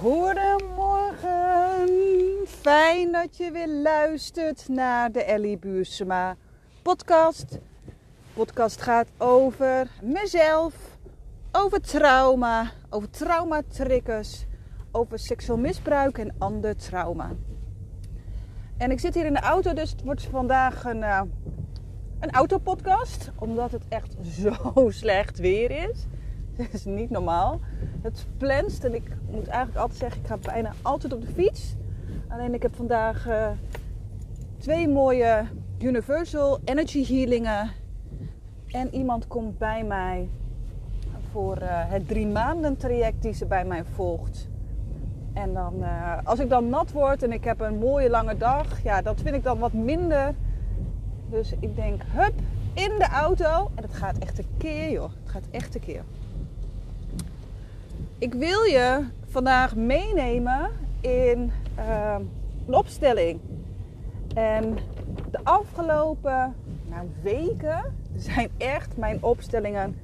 Goedemorgen. Fijn dat je weer luistert naar de Ellie Buursema podcast. De podcast gaat over mezelf, over trauma, over traumatriggers, over seksueel misbruik en ander trauma. En ik zit hier in de auto, dus het wordt vandaag een, uh, een autopodcast. Omdat het echt zo slecht weer is. Het is niet normaal. Het plenst en ik moet eigenlijk altijd zeggen, ik ga bijna altijd op de fiets. Alleen ik heb vandaag uh, twee mooie Universal Energy Healingen. En iemand komt bij mij voor uh, het drie maanden traject die ze bij mij volgt. En dan, uh, als ik dan nat word en ik heb een mooie lange dag, ja, dat vind ik dan wat minder. Dus ik denk, hup, in de auto. En het gaat echt een keer, joh. Het gaat echt een keer. Ik wil je vandaag meenemen in uh, een opstelling. En de afgelopen nou, weken zijn echt mijn opstellingen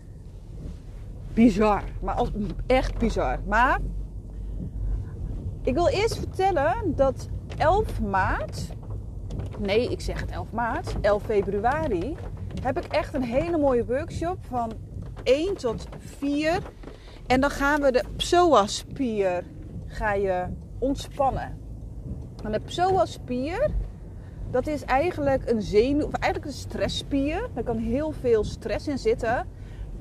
bizar. Maar echt bizar. Maar ik wil eerst vertellen dat 11 maart, nee, ik zeg het 11 maart, 11 februari, heb ik echt een hele mooie workshop van 1 tot 4 en dan gaan we de psoaspier ga je ontspannen. En de psoaspier, dat is eigenlijk een zenuw, of eigenlijk een stressspier. Daar kan heel veel stress in zitten.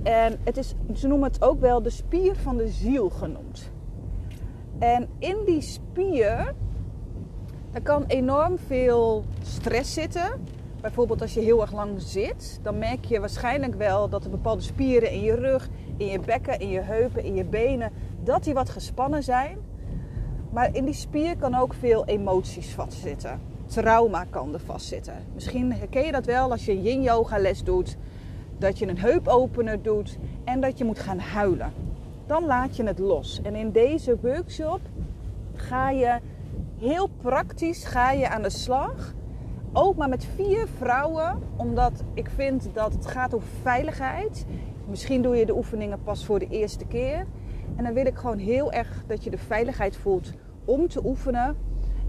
En het is, ze noemen het ook wel de spier van de ziel genoemd. En in die spier, daar kan enorm veel stress zitten. Bijvoorbeeld als je heel erg lang zit, dan merk je waarschijnlijk wel dat er bepaalde spieren in je rug, in je bekken, in je heupen, in je benen, dat die wat gespannen zijn. Maar in die spier kan ook veel emoties vastzitten. Trauma kan er vastzitten. Misschien herken je dat wel als je yin yoga les doet, dat je een heupopener doet en dat je moet gaan huilen. Dan laat je het los. En in deze workshop ga je heel praktisch ga je aan de slag ook maar met vier vrouwen, omdat ik vind dat het gaat over veiligheid. Misschien doe je de oefeningen pas voor de eerste keer. En dan wil ik gewoon heel erg dat je de veiligheid voelt om te oefenen.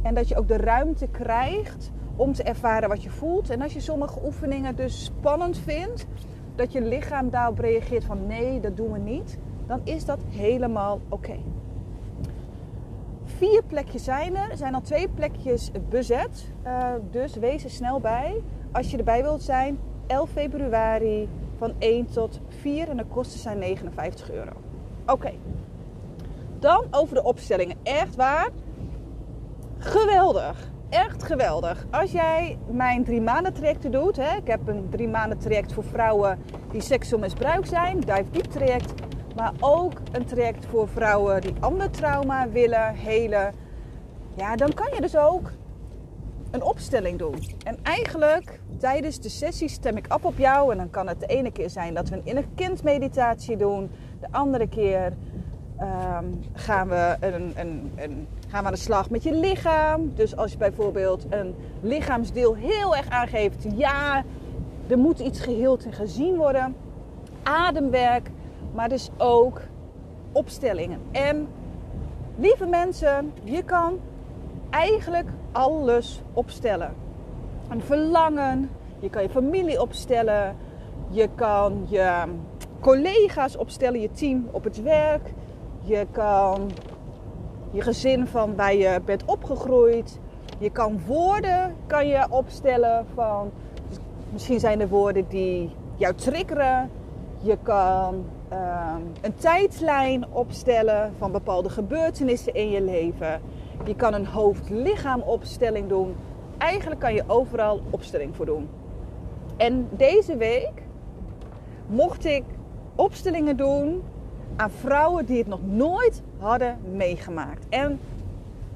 En dat je ook de ruimte krijgt om te ervaren wat je voelt. En als je sommige oefeningen dus spannend vindt, dat je lichaam daarop reageert van nee, dat doen we niet, dan is dat helemaal oké vier plekjes zijn er. Er zijn al twee plekjes bezet. Uh, dus wees er snel bij. Als je erbij wilt zijn, 11 februari van 1 tot 4 en de kosten zijn 59 euro. Oké. Dan over de opstellingen. Echt waar. Geweldig. Echt geweldig. Als jij mijn drie maanden trajecten doet. Hè, ik heb een drie maanden traject voor vrouwen die seksueel misbruikt zijn. Dive Deep traject maar ook een traject voor vrouwen die ander trauma willen helen. Ja, dan kan je dus ook een opstelling doen. En eigenlijk tijdens de sessie stem ik af op jou. En dan kan het de ene keer zijn dat we een inner doen. De andere keer um, gaan, we een, een, een, gaan we aan de slag met je lichaam. Dus als je bijvoorbeeld een lichaamsdeel heel erg aangeeft. Ja, er moet iets geheeld en gezien worden. Ademwerk maar dus ook opstellingen. En lieve mensen, je kan eigenlijk alles opstellen. Een verlangen, je kan je familie opstellen, je kan je collega's opstellen, je team op het werk, je kan je gezin van waar je bent opgegroeid. Je kan woorden kan je opstellen van misschien zijn er woorden die jou triggeren. Je kan een tijdlijn opstellen van bepaalde gebeurtenissen in je leven. Je kan een hoofd-lichaam opstelling doen. Eigenlijk kan je overal opstelling voor doen. En deze week mocht ik opstellingen doen aan vrouwen die het nog nooit hadden meegemaakt. En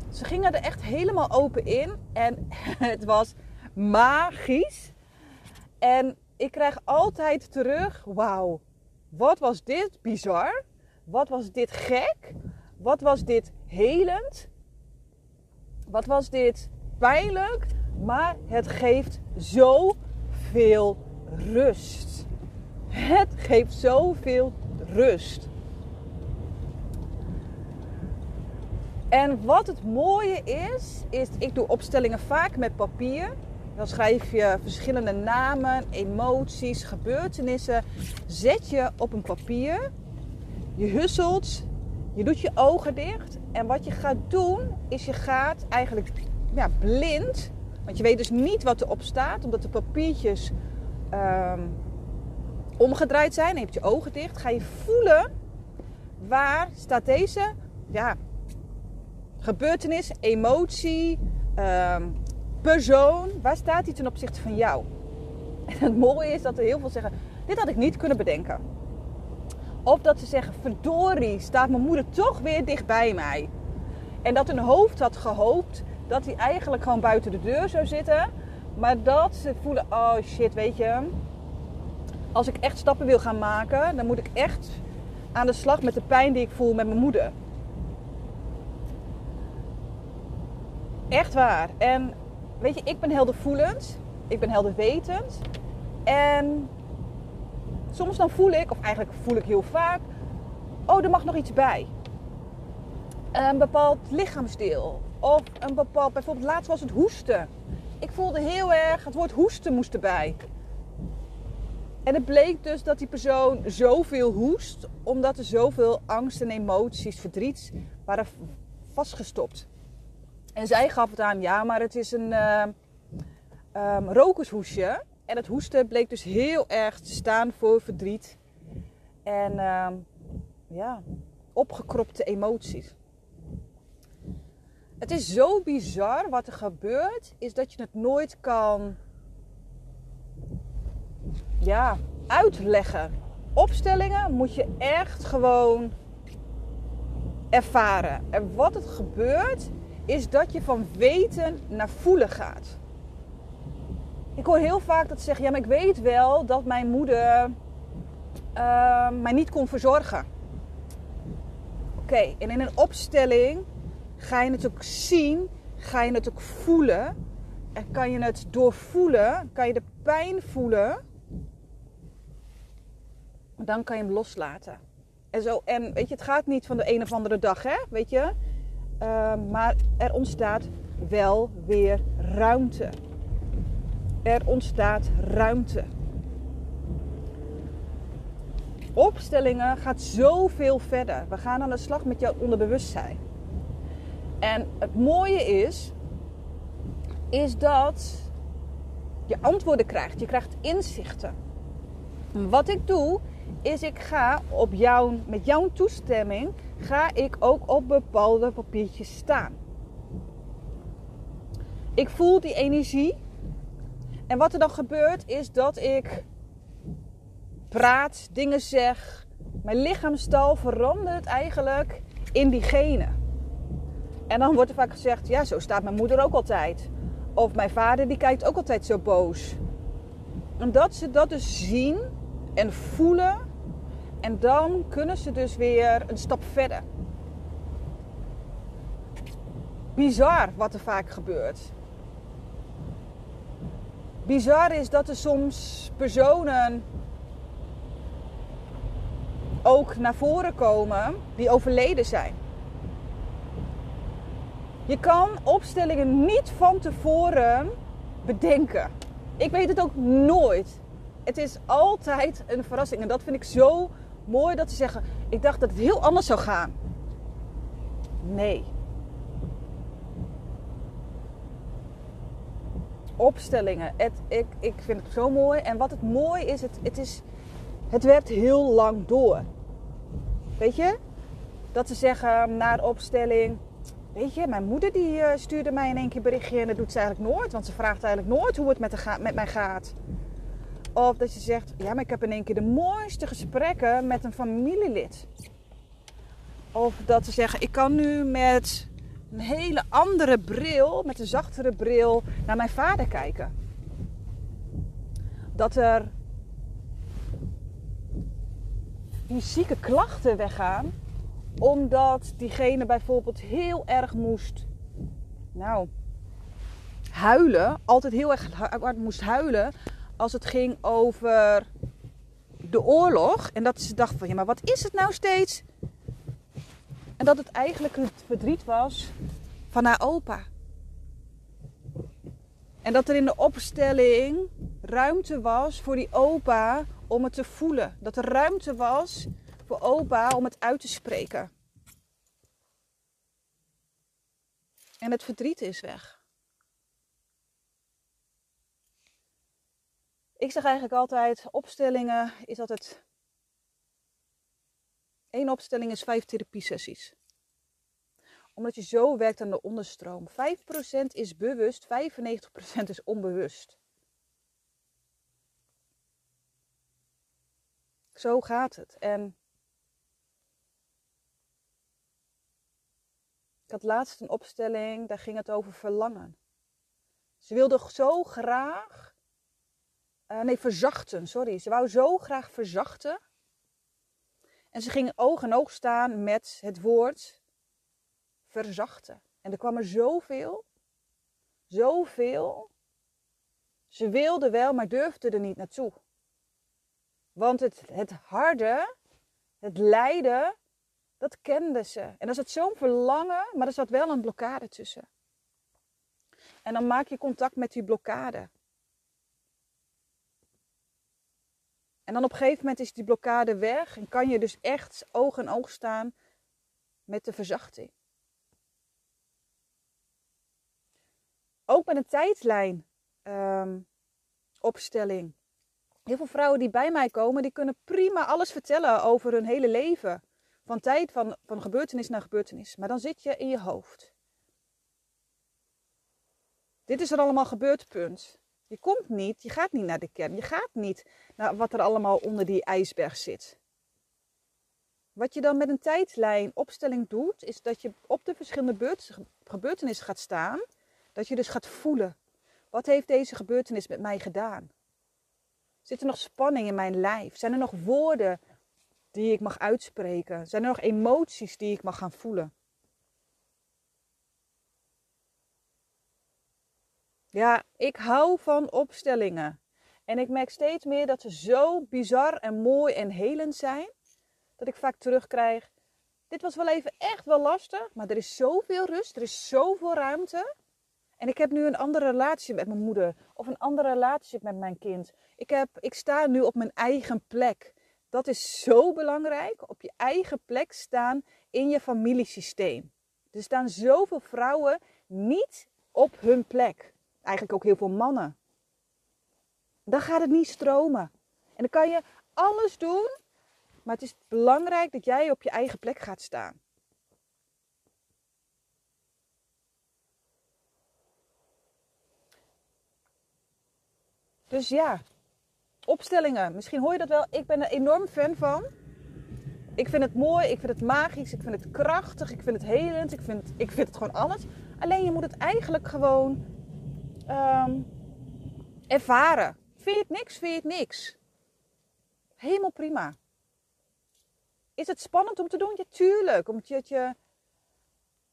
ze gingen er echt helemaal open in en het was magisch. En ik krijg altijd terug: wauw, wat was dit bizar? Wat was dit gek? Wat was dit helend? Wat was dit pijnlijk? Maar het geeft zoveel rust. Het geeft zoveel rust. En wat het mooie is, is ik doe opstellingen vaak met papier. Dan schrijf je verschillende namen, emoties, gebeurtenissen. Zet je op een papier. Je husselt. Je doet je ogen dicht. En wat je gaat doen, is je gaat eigenlijk ja, blind. Want je weet dus niet wat erop staat, omdat de papiertjes ehm, omgedraaid zijn. Je hebt je ogen dicht. Ga je voelen waar staat deze ja, gebeurtenis, emotie, um, persoon, waar staat die ten opzichte van jou? En het mooie is dat er heel veel zeggen, dit had ik niet kunnen bedenken. Of dat ze zeggen, verdorie, staat mijn moeder toch weer dicht bij mij. En dat hun hoofd had gehoopt dat hij eigenlijk gewoon buiten de deur zou zitten. Maar dat ze voelen, oh shit, weet je. Als ik echt stappen wil gaan maken, dan moet ik echt aan de slag met de pijn die ik voel met mijn moeder. Echt waar. En weet je, ik ben heldervoelend. Ik ben helderwetend. En soms dan voel ik, of eigenlijk voel ik heel vaak, oh, er mag nog iets bij. Een bepaald lichaamsdeel. Of een bepaald, bijvoorbeeld laatst was het hoesten. Ik voelde heel erg, het woord hoesten moest erbij. En het bleek dus dat die persoon zoveel hoest, omdat er zoveel angst en emoties, verdriet waren vastgestopt. En zij gaf het aan, ja, maar het is een uh, rokershoesje. En het hoesten bleek dus heel erg te staan voor verdriet. En uh, ja, opgekropte emoties. Het is zo bizar wat er gebeurt, is dat je het nooit kan ja, uitleggen. Opstellingen moet je echt gewoon ervaren. En wat het gebeurt, is dat je van weten naar voelen gaat. Ik hoor heel vaak dat ze zeggen: Ja, maar ik weet wel dat mijn moeder uh, mij niet kon verzorgen. Oké, en in een opstelling ga je het ook zien, ga je het ook voelen. En kan je het doorvoelen, kan je de pijn voelen. Dan kan je hem loslaten. En, zo, en weet je, het gaat niet van de een of andere dag, hè? Weet je? Ehm, maar er ontstaat wel weer ruimte. Er ontstaat ruimte. Opstellingen gaat zoveel verder. We gaan aan de slag met jouw onderbewustzijn. En het mooie is, is dat je antwoorden krijgt. Je krijgt inzichten. Wat ik doe, is ik ga op jou, met jouw toestemming ga ik ook op bepaalde papiertjes staan. Ik voel die energie. En wat er dan gebeurt is dat ik praat, dingen zeg. Mijn lichaamstal verandert eigenlijk in diegene. En dan wordt er vaak gezegd, ja, zo staat mijn moeder ook altijd. Of mijn vader die kijkt ook altijd zo boos. En dat ze dat dus zien en voelen en dan kunnen ze dus weer een stap verder. Bizar wat er vaak gebeurt. Bizar is dat er soms personen ook naar voren komen die overleden zijn. Je kan opstellingen niet van tevoren bedenken. Ik weet het ook nooit. Het is altijd een verrassing en dat vind ik zo mooi dat ze zeggen: Ik dacht dat het heel anders zou gaan. Nee. Opstellingen. Ik, ik vind het zo mooi. En wat het mooi is, het, het is, het werkt heel lang door. Weet je? Dat ze zeggen na de opstelling. Weet je, mijn moeder die eh, stuurde mij in één keer berichtje en dat doet ze eigenlijk nooit. Want ze vraagt eigenlijk nooit hoe het met, de met mij gaat. Of dat je zegt, ja, maar ik heb in één keer de mooiste gesprekken met een familielid. Of dat ze zeggen, ik kan nu met een hele andere bril, met een zachtere bril, naar mijn vader kijken. Dat er fysieke klachten weggaan, omdat diegene bijvoorbeeld heel erg moest, nou, huilen, altijd heel erg hard moest huilen als het ging over de oorlog. En dat ze dacht van, ja, maar wat is het nou steeds? En dat het eigenlijk het verdriet was van haar opa. En dat er in de opstelling ruimte was voor die opa om het te voelen. Dat er ruimte was voor opa om het uit te spreken. En het verdriet is weg. Ik zeg eigenlijk altijd, opstellingen is altijd... Eén opstelling is vijf therapiesessies. Omdat je zo werkt aan de onderstroom. 5% is bewust, 95% is onbewust. Zo gaat het. En ik had laatst een opstelling, daar ging het over verlangen. Ze wilde zo graag, uh, nee, verzachten, sorry. Ze wou zo graag verzachten. En ze ging oog in oog staan met het woord verzachten. En er kwam er zoveel, zoveel. Ze wilde wel, maar durfde er niet naartoe. Want het, het harde, het lijden, dat kende ze. En dan zat zo'n verlangen, maar er zat wel een blokkade tussen. En dan maak je contact met die blokkade. En dan op een gegeven moment is die blokkade weg en kan je dus echt oog in oog staan met de verzachting. Ook met een tijdlijn um, opstelling. Heel veel vrouwen die bij mij komen, die kunnen prima alles vertellen over hun hele leven. Van tijd, van, van gebeurtenis naar gebeurtenis. Maar dan zit je in je hoofd. Dit is er allemaal gebeurd, punt. Je komt niet, je gaat niet naar de kern. Je gaat niet naar wat er allemaal onder die ijsberg zit. Wat je dan met een tijdlijn opstelling doet, is dat je op de verschillende gebeurtenissen gaat staan. Dat je dus gaat voelen. Wat heeft deze gebeurtenis met mij gedaan? Zit er nog spanning in mijn lijf? Zijn er nog woorden die ik mag uitspreken? Zijn er nog emoties die ik mag gaan voelen? Ja, ik hou van opstellingen. En ik merk steeds meer dat ze zo bizar en mooi en helend zijn. Dat ik vaak terugkrijg. Dit was wel even echt wel lastig. Maar er is zoveel rust. Er is zoveel ruimte. En ik heb nu een andere relatie met mijn moeder. Of een andere relatie met mijn kind. Ik, heb, ik sta nu op mijn eigen plek. Dat is zo belangrijk. Op je eigen plek staan in je familiesysteem. Er staan zoveel vrouwen niet op hun plek. Eigenlijk ook heel veel mannen. Dan gaat het niet stromen. En dan kan je alles doen. Maar het is belangrijk dat jij op je eigen plek gaat staan. Dus ja, opstellingen. Misschien hoor je dat wel. Ik ben er enorm fan van. Ik vind het mooi, ik vind het magisch, ik vind het krachtig, ik vind het helend, ik vind, ik vind het gewoon alles. Alleen je moet het eigenlijk gewoon um, ervaren. Vind je het niks, vind je het niks. Helemaal prima. Is het spannend om te doen? Ja, tuurlijk. Omdat je, je,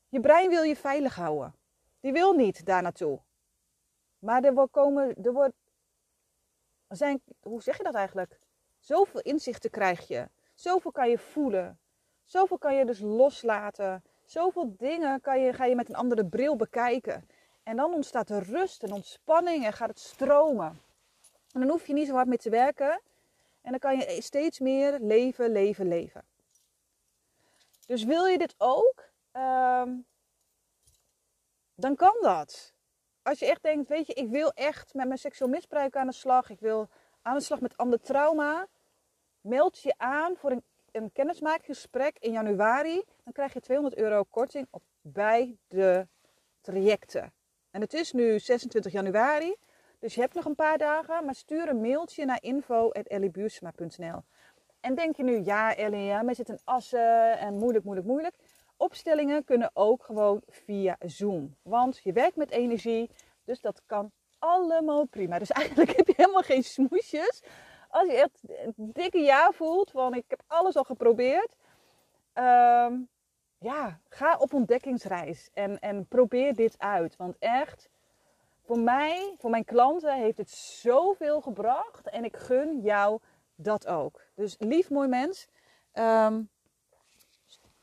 je brein wil je veilig houden. Die wil niet daar naartoe. Maar er, komen, er wordt zijn, hoe zeg je dat eigenlijk? Zoveel inzichten krijg je. Zoveel kan je voelen. Zoveel kan je dus loslaten. Zoveel dingen kan je, ga je met een andere bril bekijken. En dan ontstaat er rust en ontspanning en gaat het stromen. En dan hoef je niet zo hard mee te werken. En dan kan je steeds meer leven, leven, leven. Dus wil je dit ook? Ehm, dan kan dat als je echt denkt, weet je, ik wil echt met mijn seksueel misbruik aan de slag. Ik wil aan de slag met ander trauma. Meld je aan voor een, een kennismakingsgesprek in januari. Dan krijg je 200 euro korting op bij de trajecten. En het is nu 26 januari. Dus je hebt nog een paar dagen. Maar stuur een mailtje naar info.elliebuursma.nl En denk je nu, ja Ellie, ja, maar zit een assen en moeilijk, moeilijk, moeilijk. Opstellingen kunnen ook gewoon via Zoom. Want je werkt met energie, dus dat kan allemaal prima. Dus eigenlijk heb je helemaal geen smoesjes. Als je echt een dikke ja voelt, van ik heb alles al geprobeerd. Ehm, ja, ga op ontdekkingsreis en, en probeer dit uit. Want echt, voor mij, voor mijn klanten, heeft het zoveel gebracht. En ik gun jou dat ook. Dus lief mooi mens. Um,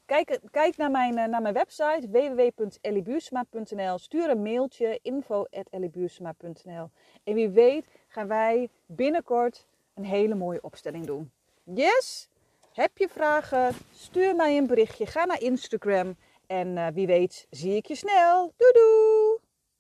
Kijk, kijk naar, mijn, naar mijn website www.elliebuursma.nl. Stuur een mailtje info.elliebuursma.nl. En wie weet gaan wij binnenkort een hele mooie opstelling doen. Yes? Heb je vragen? Stuur mij een berichtje. Ga naar Instagram. En wie weet zie ik je snel. Doei doei!